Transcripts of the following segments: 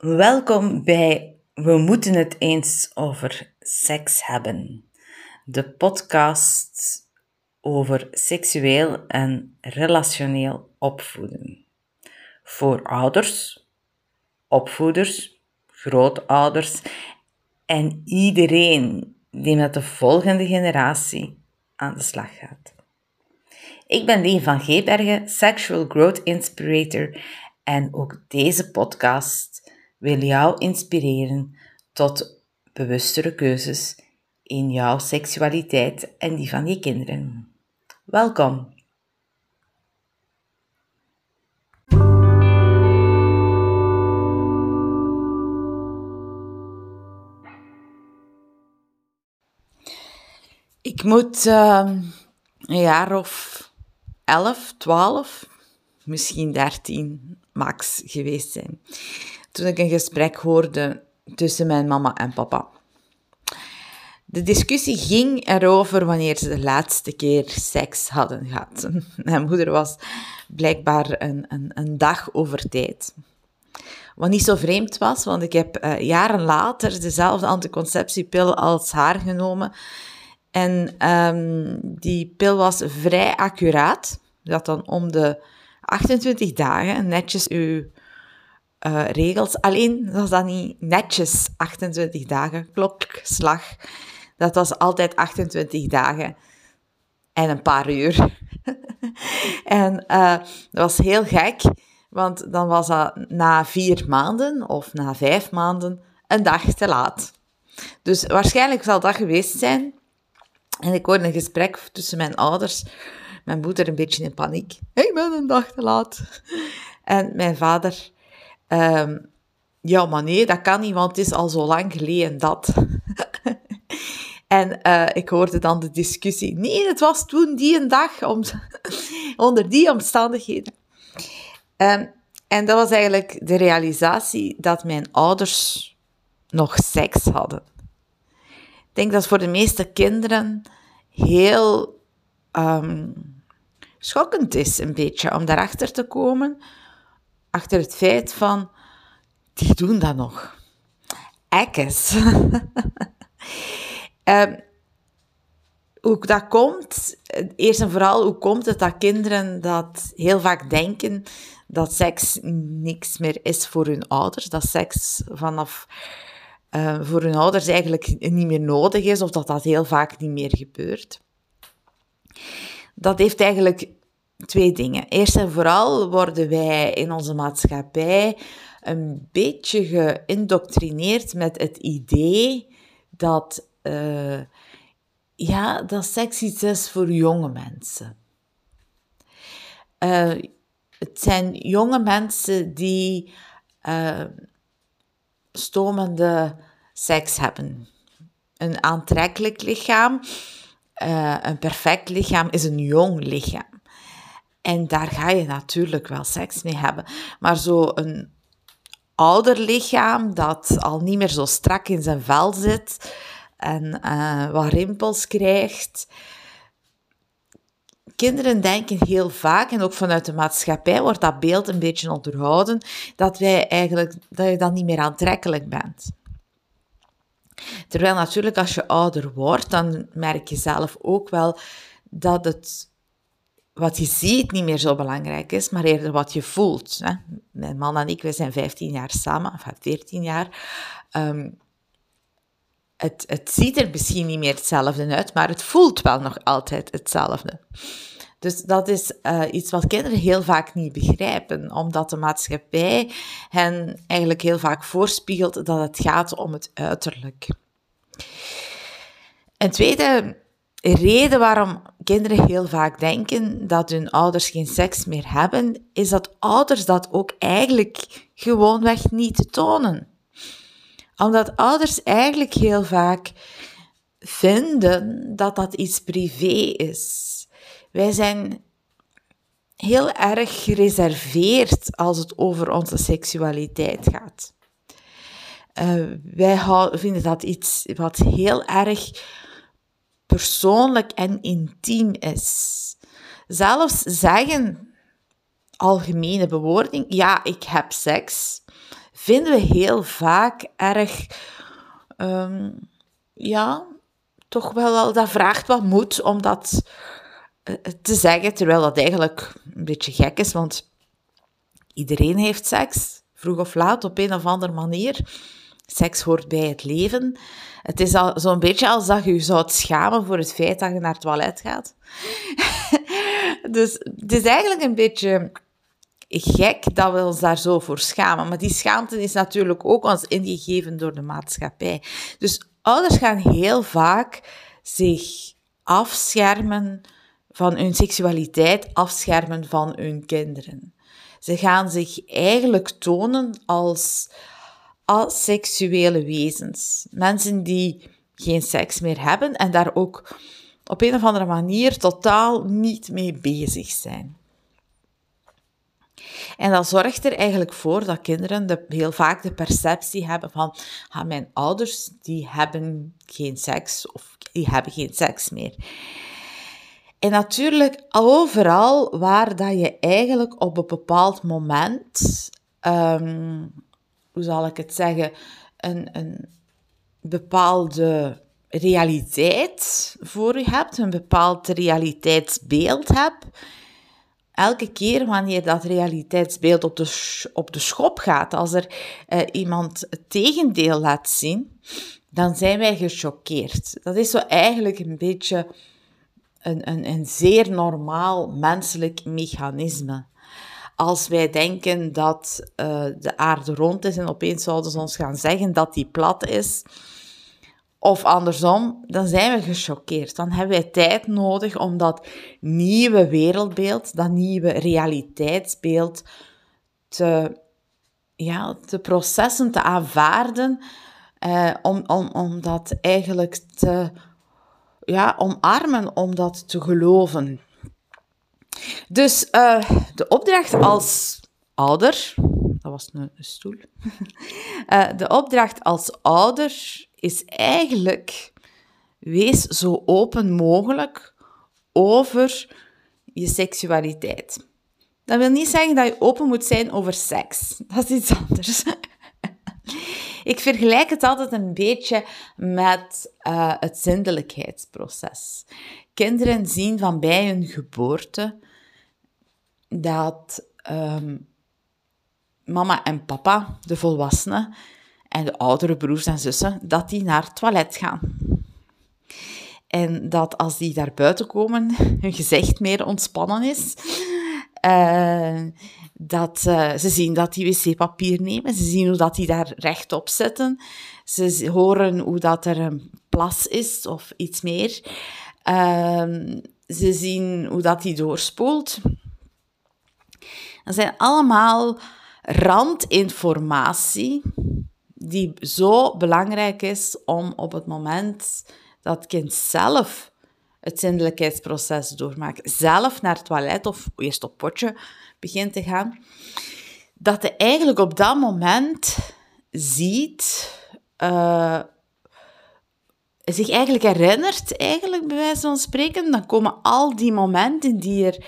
Welkom bij We moeten het eens over seks hebben. De podcast over seksueel en relationeel opvoeden. Voor ouders, opvoeders, grootouders en iedereen die met de volgende generatie aan de slag gaat. Ik ben Leen van Geebergen, Sexual Growth Inspirator en ook deze podcast wil jou inspireren tot bewustere keuzes in jouw seksualiteit en die van je kinderen. Welkom! Ik moet uh, een jaar of 11, 12, misschien 13 max geweest zijn. Toen ik een gesprek hoorde tussen mijn mama en papa. De discussie ging erover wanneer ze de laatste keer seks hadden gehad. Mijn moeder was blijkbaar een, een, een dag over tijd. Wat niet zo vreemd was, want ik heb uh, jaren later dezelfde anticonceptiepil als haar genomen. En um, die pil was vrij accuraat. Dat dan om de 28 dagen netjes uw uh, regels. Alleen was dat niet netjes 28 dagen, klokslag. Dat was altijd 28 dagen en een paar uur. en uh, dat was heel gek, want dan was dat na vier maanden of na vijf maanden een dag te laat. Dus waarschijnlijk zal dat geweest zijn. En ik hoorde een gesprek tussen mijn ouders, mijn moeder een beetje in paniek. Ik ben een dag te laat. En mijn vader, um, ja, maar nee, dat kan niet, want het is al zo lang geleden dat. en uh, ik hoorde dan de discussie. Nee, het was toen die een dag, om, onder die omstandigheden. Um, en dat was eigenlijk de realisatie dat mijn ouders nog seks hadden. Ik denk dat voor de meeste kinderen heel um, schokkend is, een beetje, om daarachter te komen. Achter het feit van, die doen dat nog. Ekkes. um, hoe dat komt, eerst en vooral, hoe komt het dat kinderen dat heel vaak denken dat seks niks meer is voor hun ouders, dat seks vanaf uh, voor hun ouders eigenlijk niet meer nodig is of dat dat heel vaak niet meer gebeurt. Dat heeft eigenlijk twee dingen. Eerst en vooral worden wij in onze maatschappij een beetje geïndoctrineerd met het idee dat, uh, ja, dat seks iets is voor jonge mensen. Uh, het zijn jonge mensen die uh, stomende seks hebben. Een aantrekkelijk lichaam, een perfect lichaam is een jong lichaam. En daar ga je natuurlijk wel seks mee hebben. Maar zo een ouder lichaam dat al niet meer zo strak in zijn vel zit en uh, wat rimpels krijgt. Kinderen denken heel vaak, en ook vanuit de maatschappij wordt dat beeld een beetje onderhouden, dat, wij eigenlijk, dat je dan niet meer aantrekkelijk bent. Terwijl natuurlijk als je ouder wordt, dan merk je zelf ook wel dat het wat je ziet niet meer zo belangrijk is, maar eerder wat je voelt. Hè. Mijn man en ik, we zijn 15 jaar samen, of 14 jaar. Um, het, het ziet er misschien niet meer hetzelfde uit, maar het voelt wel nog altijd hetzelfde. Dus dat is uh, iets wat kinderen heel vaak niet begrijpen, omdat de maatschappij hen eigenlijk heel vaak voorspiegelt dat het gaat om het uiterlijk. Een tweede reden waarom kinderen heel vaak denken dat hun ouders geen seks meer hebben, is dat ouders dat ook eigenlijk gewoonweg niet tonen. Omdat ouders eigenlijk heel vaak vinden dat dat iets privé is. Wij zijn heel erg gereserveerd als het over onze seksualiteit gaat. Uh, wij vinden dat iets wat heel erg persoonlijk en intiem is. Zelfs zeggen algemene bewoording, ja, ik heb seks, vinden we heel vaak erg, ehm, ja, toch wel, dat vraagt wat moed om dat eh, te zeggen, terwijl dat eigenlijk een beetje gek is, want iedereen heeft seks, vroeg of laat, op een of andere manier. Seks hoort bij het leven. Het is al zo'n beetje als dat je je zou schamen voor het feit dat je naar het toilet gaat. dus het is eigenlijk een beetje gek dat we ons daar zo voor schamen. Maar die schaamte is natuurlijk ook ons ingegeven door de maatschappij. Dus ouders gaan heel vaak zich afschermen van hun seksualiteit, afschermen van hun kinderen. Ze gaan zich eigenlijk tonen als asexuele wezens. Mensen die geen seks meer hebben en daar ook op een of andere manier totaal niet mee bezig zijn. En dat zorgt er eigenlijk voor dat kinderen de, heel vaak de perceptie hebben van ah, mijn ouders die hebben geen seks of die hebben geen seks meer. En natuurlijk overal waar dat je eigenlijk op een bepaald moment, ehm, hoe zal ik het zeggen, een, een bepaalde realiteit voor je hebt, een bepaald realiteitsbeeld hebt, elke keer wanneer dat realiteitsbeeld op de, op de schop gaat, als er uh, iemand het tegendeel laat zien, dan zijn wij gechoqueerd. Dat is zo eigenlijk een beetje een, een, een zeer normaal menselijk mechanisme. Als wij denken dat uh, de aarde rond is en opeens zouden ze ons gaan zeggen dat die plat is, of andersom, dan zijn we gechoqueerd. Dan hebben wij tijd nodig om dat nieuwe wereldbeeld, dat nieuwe realiteitsbeeld te, ja, te processen, te aanvaarden, eh, om, om, om dat eigenlijk te ja, omarmen, om dat te geloven. Dus uh, de opdracht als ouder, dat was een, stoel, uh, de opdracht als ouder is eigenlijk, wees zo open mogelijk over je seksualiteit. Dat wil niet zeggen dat je open moet zijn over seks. Dat is iets anders. Ik vergelijk het altijd een beetje met uh, het zindelijkheidsproces. Kinderen zien van bij hun geboorte dat um, mama en papa, de volwassenen, en de oudere broers en zussen, dat die naar het toilet gaan. En dat als die daar buiten komen, hun gezicht meer ontspannen is. Uh, dat uh, ze zien dat die wc-papier nemen, ze zien hoe dat die daar rechtop zetten, ze horen hoe dat er een plas is of iets meer. Uh, ze zien hoe dat die doorspoelt. Dat zijn allemaal randinformatie die zo belangrijk is om op het moment dat het kind zelf het zindelijkheidsproces doormaakt, zelf naar het toilet of eerst op potje begint te gaan, dat hij eigenlijk op dat moment ziet, uh, zich eigenlijk herinnert, eigenlijk bij wijze van spreken, dan komen al die momenten die, er,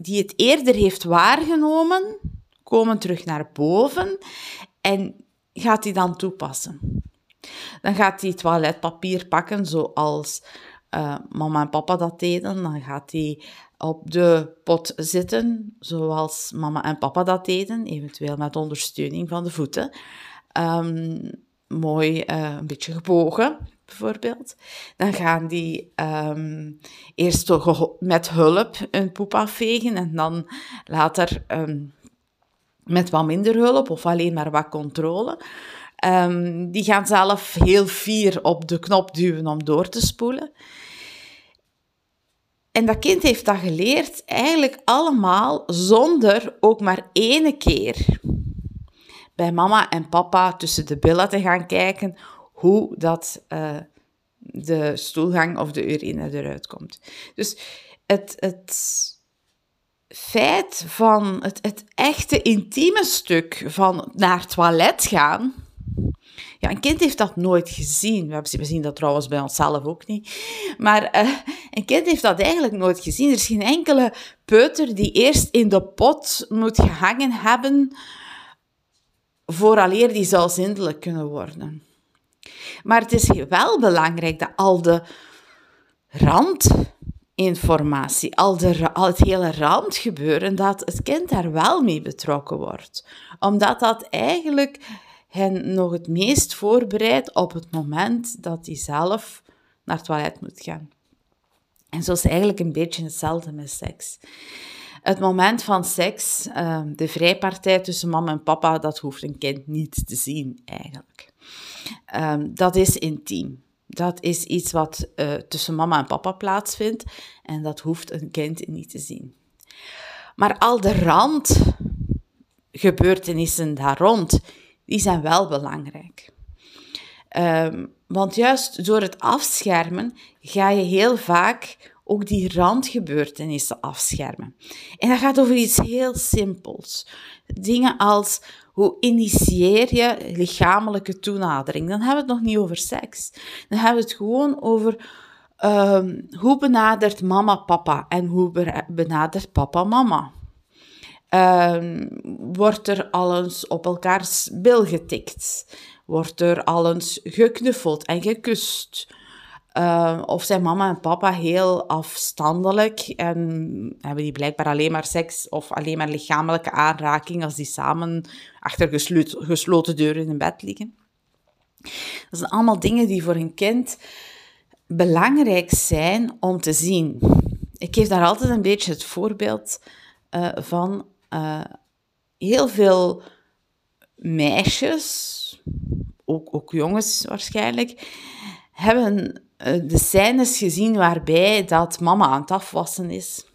die het eerder heeft waargenomen, komen terug naar boven en gaat hij dan toepassen. Dan gaat hij toiletpapier pakken zoals uh, mama en papa dat deden. Dan gaat hij op de pot zitten zoals mama en papa dat deden, eventueel met ondersteuning van de voeten. Um, mooi uh, een beetje gebogen, bijvoorbeeld. Dan gaan die um, eerst met hulp een poep afvegen en dan later um, met wat minder hulp of alleen maar wat controle. Um, die gaan zelf heel fier op de knop duwen om door te spoelen. En dat kind heeft dat geleerd eigenlijk allemaal zonder ook maar ene keer bij mama en papa tussen de billen te gaan kijken hoe dat uh, de stoelgang of de urine eruit komt. Dus het, het feit van het, het echte intieme stuk van naar het toilet gaan. Ja, een kind heeft dat nooit gezien. We zien dat trouwens bij onszelf ook niet. Maar uh, een kind heeft dat eigenlijk nooit gezien. Er is geen enkele peuter die eerst in de pot moet gehangen hebben vooraleer die zou zindelijk kunnen worden. Maar het is wel belangrijk dat al de randinformatie, al, de, al het hele randgebeuren, dat het kind daar wel mee betrokken wordt. Omdat dat eigenlijk hen nog het meest voorbereidt op het moment dat hij zelf naar het toilet moet gaan. En zo is eigenlijk een beetje hetzelfde met seks. Het moment van seks, ehm, de vrijpartij tussen mama en papa, dat hoeft een kind niet te zien eigenlijk. Ehm, dat is intiem. Dat is iets wat uh, tussen mama en papa plaatsvindt en dat hoeft een kind niet te zien. Maar al de randgebeurtenissen daar rond, die zijn wel belangrijk. Um, want juist door het afschermen ga je heel vaak ook die randgebeurtenissen afschermen. En dat gaat over iets heel simpels. Dingen als hoe initieer je lichamelijke toenadering? Dan hebben we het nog niet over seks. Dan hebben we het gewoon over um, hoe benadert mama papa en hoe benadert papa mama. Um, wordt er al eens op elkaars bil getikt? Wordt er al eens geknuffeld en gekust? Uh, of zijn mama en papa heel afstandelijk en hebben die blijkbaar alleen maar seks of alleen maar lichamelijke aanraking als die samen achter gesloten, deuren in bed liggen? Dat zijn allemaal dingen die voor een kind belangrijk zijn om te zien. Ik geef daar altijd een beetje het voorbeeld uh, van uh, heel veel meisjes, ook, ook jongens waarschijnlijk, hebben eh, de scènes gezien waarbij dat mama aan het afwassen is.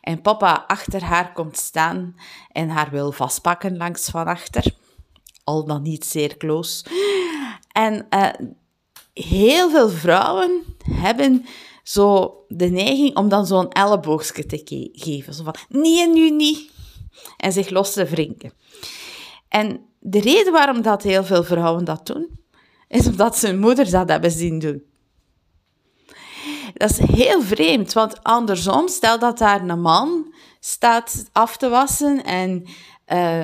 En papa achter haar komt staan en haar wil vastpakken langs van achter. Al dan niet zeer close. En uh, heel veel vrouwen hebben zo de neiging om dan zo'n elleboogje te geven. Zo van, nee, nu niet. En zich los te wrinken. En de reden waarom dat heel veel vrouwen dat doen, is omdat ze hun moeder dat hebben zien doen. Dat is heel vreemd, want andersom, stel dat daar een man staat af te wassen en uh,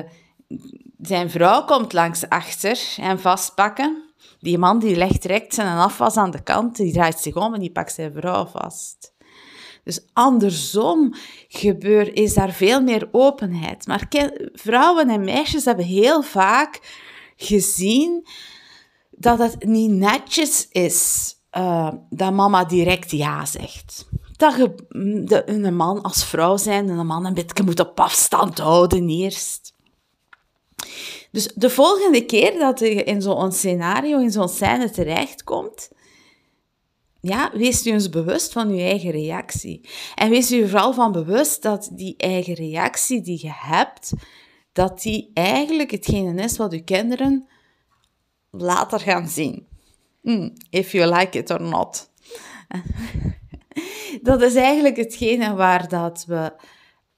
zijn vrouw komt langs achter en vastpakken. Die man die legt direct zijn afwas aan de kant, die draait zich om en die pakt zijn vrouw vast. Dus andersom gebeur, is daar veel meer openheid. Maar vrouwen en meisjes hebben heel vaak gezien dat het niet netjes is uh, dat mama direct ja zegt. Dat je de, een man als vrouw zijn en een man een beetje moet op afstand houden eerst. Dus de volgende keer dat je in zo'n scenario, in zo'n scène terechtkomt, ja, wees u eens bewust van uw eigen reactie. En wees u vooral van bewust dat die eigen reactie die je hebt, dat die eigenlijk hetgene is wat uw kinderen later gaan zien. Hmm, if you like it or not. dat is eigenlijk hetgene waar dat we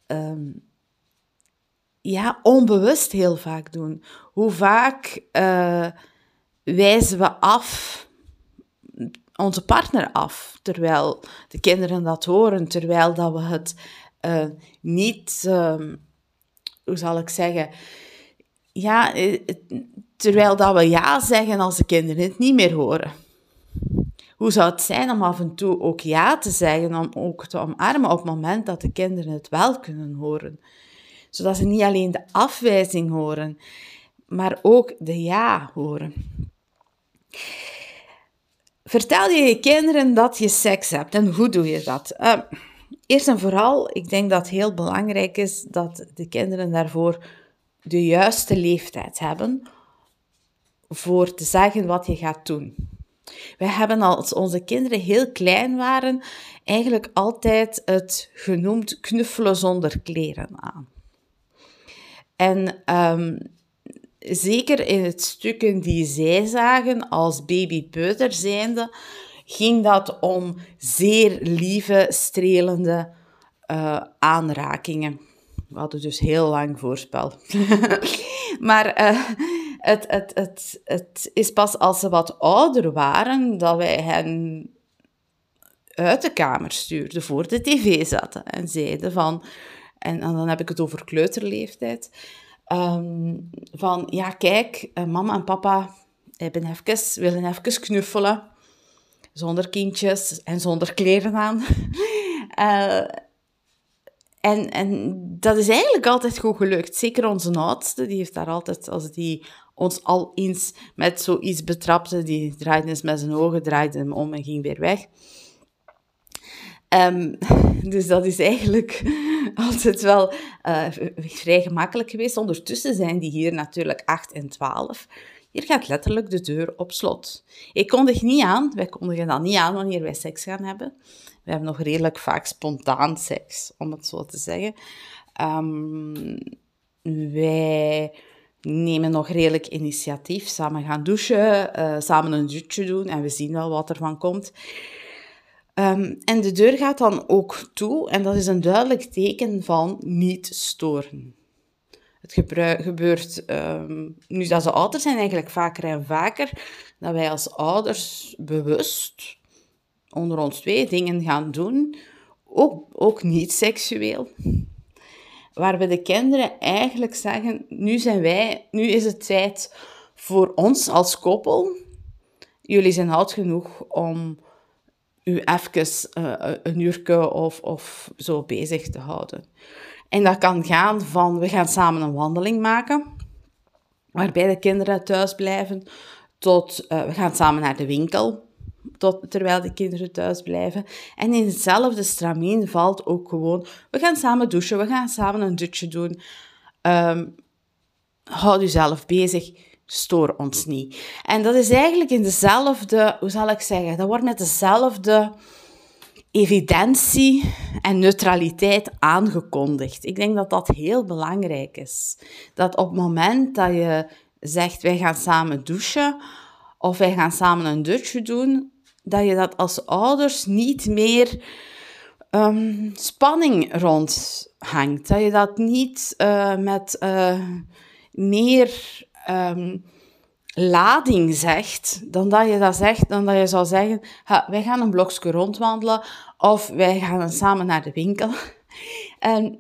ehm, ja, onbewust heel vaak doen. Hoe vaak uh, wijzen we af onze partner af, terwijl de kinderen dat horen, terwijl dat we het uh, niet, uh, hoe zal ik zeggen, ja, eh, terwijl dat we ja zeggen als de kinderen het niet meer horen. Hoe zou het zijn om af en toe ook ja te zeggen, om ook te omarmen op het moment dat de kinderen het wel kunnen horen? Zodat ze niet alleen de afwijzing horen, maar ook de ja horen. Vertel je je kinderen dat je seks hebt en hoe doe je dat? Uh, eerst en vooral, ik denk dat het heel belangrijk is dat de kinderen daarvoor de juiste leeftijd hebben voor te zeggen wat je gaat doen. Wij hebben als onze kinderen heel klein waren, eigenlijk altijd het genoemd knuffelen zonder kleren aan. En um, zeker in het stukken die zij zagen als babypeuter zijnde, ging dat om zeer lieve, strelende uh, aanrakingen. We hadden dus heel lang voorspel. maar uh, het, het, het, het is pas als ze wat ouder waren dat wij hen uit de kamer stuurden, voor de tv zaten en zeiden van... En, dan heb ik het over kleuterleeftijd Ehm, van, ja, kijk, eh, mama en papa hebben even, willen even knuffelen. Zonder kindjes en zonder kleren aan. Uh, en, en dat is eigenlijk altijd goed gelukt. Zeker onze oudste, die heeft daar altijd, als die ons al eens met zoiets betrapte, die draaide eens met zijn ogen, draaide hem om en ging weer weg. Um, dus dat is eigenlijk altijd wel uh, vrij gemakkelijk geweest. Ondertussen zijn die hier natuurlijk 8 en 12. Hier gaat letterlijk de deur op slot. Ik kondig niet aan, wij kondigen dan niet aan wanneer wij seks gaan hebben. We hebben nog redelijk vaak spontaan seks, om het zo te zeggen. Um, wij nemen nog redelijk initiatief, samen gaan douchen, uh, samen een dutje doen en we zien wel wat er van komt. Um, en de deur gaat dan ook toe en dat is een duidelijk teken van niet storen. Het gebeurt um, nu dat ze ouder zijn eigenlijk vaker en vaker dat wij als ouders bewust onder ons twee dingen gaan doen, ook, ook niet seksueel. Waar we de kinderen eigenlijk zeggen, nu zijn wij, nu is het tijd voor ons als koppel. Jullie zijn oud genoeg om u even uh, een uurtje of, of zo bezig te houden. En dat kan gaan van, we gaan samen een wandeling maken, waarbij de kinderen thuis blijven, tot uh, we gaan samen naar de winkel, tot, terwijl de kinderen thuis blijven. En in hetzelfde stramien valt ook gewoon, we gaan samen douchen, we gaan samen een dutje doen. Um, houd jezelf bezig, stoor ons niet. En dat is eigenlijk in dezelfde, hoe zal ik zeggen, dat wordt met dezelfde evidentie en neutraliteit aangekondigd. Ik denk dat dat heel belangrijk is. Dat op het moment dat je zegt, wij gaan samen douchen, of wij gaan samen een dutje doen, dat je dat als ouders niet meer um, spanning rondhangt. Dat je dat niet uh, met uh, meer um, lading zegt, dan dat je dat zegt, dan dat je zou zeggen, ha, wij gaan een blokje rondwandelen of wij gaan samen naar de winkel. En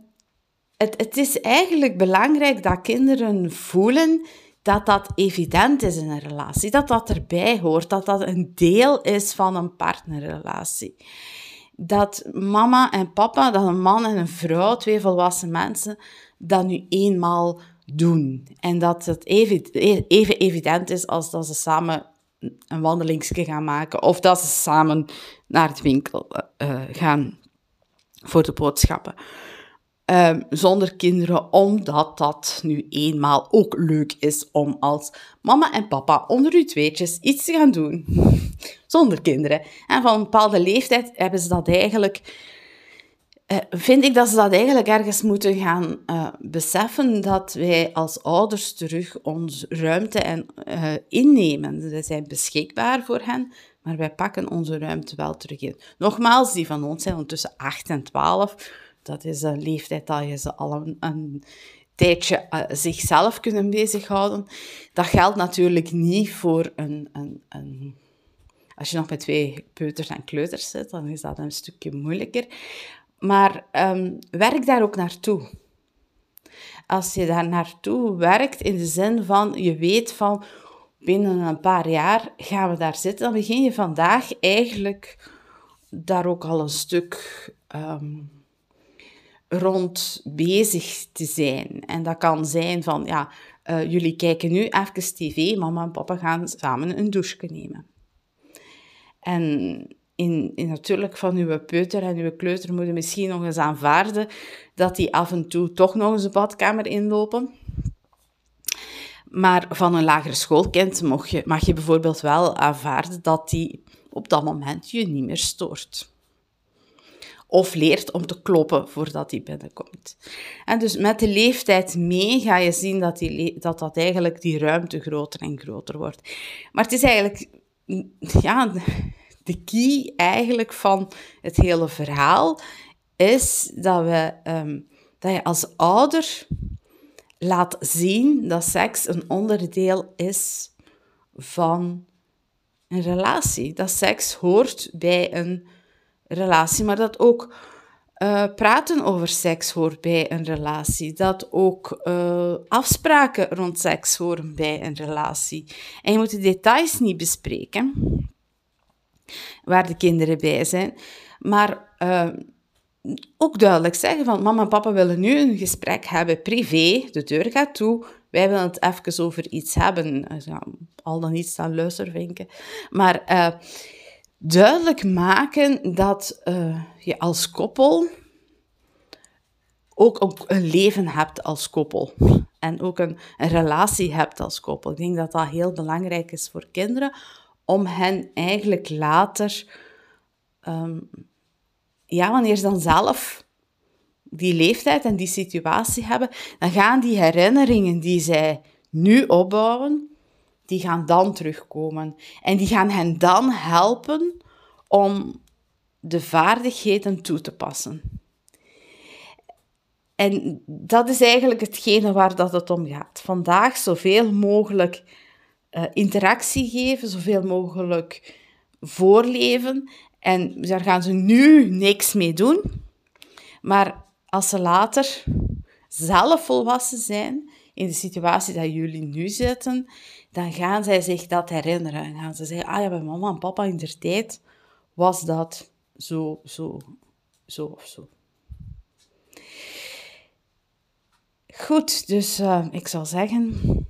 het, het is eigenlijk belangrijk dat kinderen voelen dat dat evident is in een relatie, dat dat erbij hoort, dat dat een deel is van een partnerrelatie. Dat mama en papa, dat een man en een vrouw, twee volwassen mensen, dat nu eenmaal doen. En dat het even, even evident is als dat ze samen een wandelingsje gaan maken of dat ze samen naar het winkel uh, gaan voor de boodschappen. Um, zonder kinderen, omdat dat nu eenmaal ook leuk is om als mama en papa onder uw tweetjes iets te gaan doen. Zonder kinderen. En van een bepaalde leeftijd hebben ze dat eigenlijk, uh, vind ik dat ze dat eigenlijk ergens moeten gaan uh, beseffen, dat wij als ouders terug onze ruimte en, uh, innemen. We zijn beschikbaar voor hen, maar wij pakken onze ruimte wel terug in. Nogmaals, die van ons zijn tussen 8 en 12 dat is een leeftijd dat je ze al een, tijdje uh, zichzelf kunnen bezighouden. Dat geldt natuurlijk niet voor een, een, een, Als je nog met twee peuters en kleuters zit, dan is dat een stukje moeilijker. Maar um, werk daar ook naartoe. Als je daar naartoe werkt, in de zin van je weet van binnen een paar jaar gaan we daar zitten, dan begin je vandaag eigenlijk daar ook al een stuk um, rond bezig te zijn. En dat kan zijn van, ja, uh, jullie kijken nu even tv, mama en papa gaan samen een douche nemen. En in, in natuurlijk van uw peuter en uw kleuter moeten misschien nog eens aanvaarden dat die af en toe toch nog eens de badkamer inlopen. Maar van een lagere schoolkind mag je, mag je bijvoorbeeld wel aanvaarden dat die op dat moment je niet meer stoort of leert om te kloppen voordat hij binnenkomt. En dus met de leeftijd mee ga je zien dat, die, dat, dat eigenlijk die ruimte groter en groter wordt. Maar het is eigenlijk ja, de key eigenlijk van het hele verhaal is dat, we, ehm, dat je als ouder laat zien dat seks een onderdeel is van een relatie. Dat seks hoort bij een relatie, maar dat ook uh, praten over seks hoort bij een relatie. Dat ook uh, afspraken rond seks horen bij een relatie. En je moet de details niet bespreken, waar de kinderen bij zijn. Maar uh, ook duidelijk zeggen van mama en papa willen nu een gesprek hebben privé, de deur gaat toe, wij willen het even over iets hebben. Al dan niet staan luistervinken. Maar duidelijk maken dat uh, je als koppel ook een leven hebt als koppel. En ook een, relatie hebt als koppel. Ik denk dat dat heel belangrijk is voor kinderen, om hen eigenlijk later, um, ja, wanneer ze dan zelf die leeftijd en die situatie hebben, dan gaan die herinneringen die zij nu opbouwen, die gaan dan terugkomen. En die gaan hen dan helpen om de vaardigheden toe te passen. En dat is eigenlijk hetgene waar dat het om gaat. Vandaag zoveel mogelijk uh, interactie geven, zoveel mogelijk voorleven. En daar gaan ze nu niks mee doen. Maar als ze later zelf volwassen zijn, in de situatie dat jullie nu zitten, dan gaan zij zich dat herinneren. En gaan ze zeggen, ah ja, bij mama en papa in der tijd was dat zo, zo, zo of zo. Goed, dus uh, ik zal zeggen,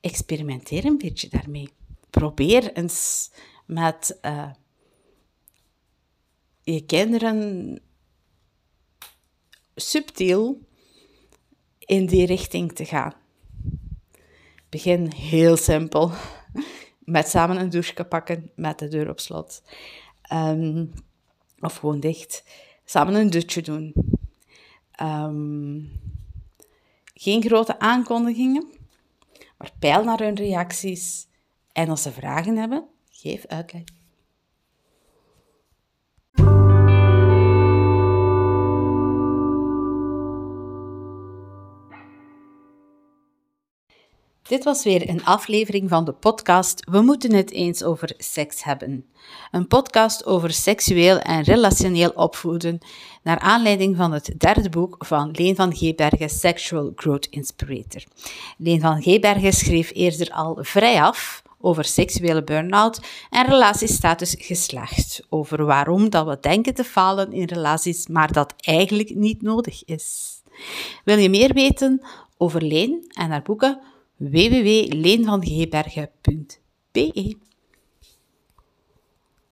experimenteer een beetje daarmee. Probeer eens met uh, je kinderen subtiel in die richting te gaan. Begin heel simpel. Met samen een douche pakken met de deur op slot. Um, of gewoon dicht. Samen een dutje doen. Um, geen grote aankondigingen, maar peil naar hun reacties. En als ze vragen hebben, geef uitleg. Dit was weer een aflevering van de podcast We moeten het eens over seks hebben. Een podcast over seksueel en relationeel opvoeden, naar aanleiding van het derde boek van Leen van Geebergen, Sexual Growth Inspirator. Leen van Geebergen schreef eerder al vrij af over seksuele burn-out en relatiestatus geslacht, over waarom dat we denken te falen in relaties, maar dat eigenlijk niet nodig is. Wil je meer weten over Leen en haar boeken? www.leenvangeebergen.be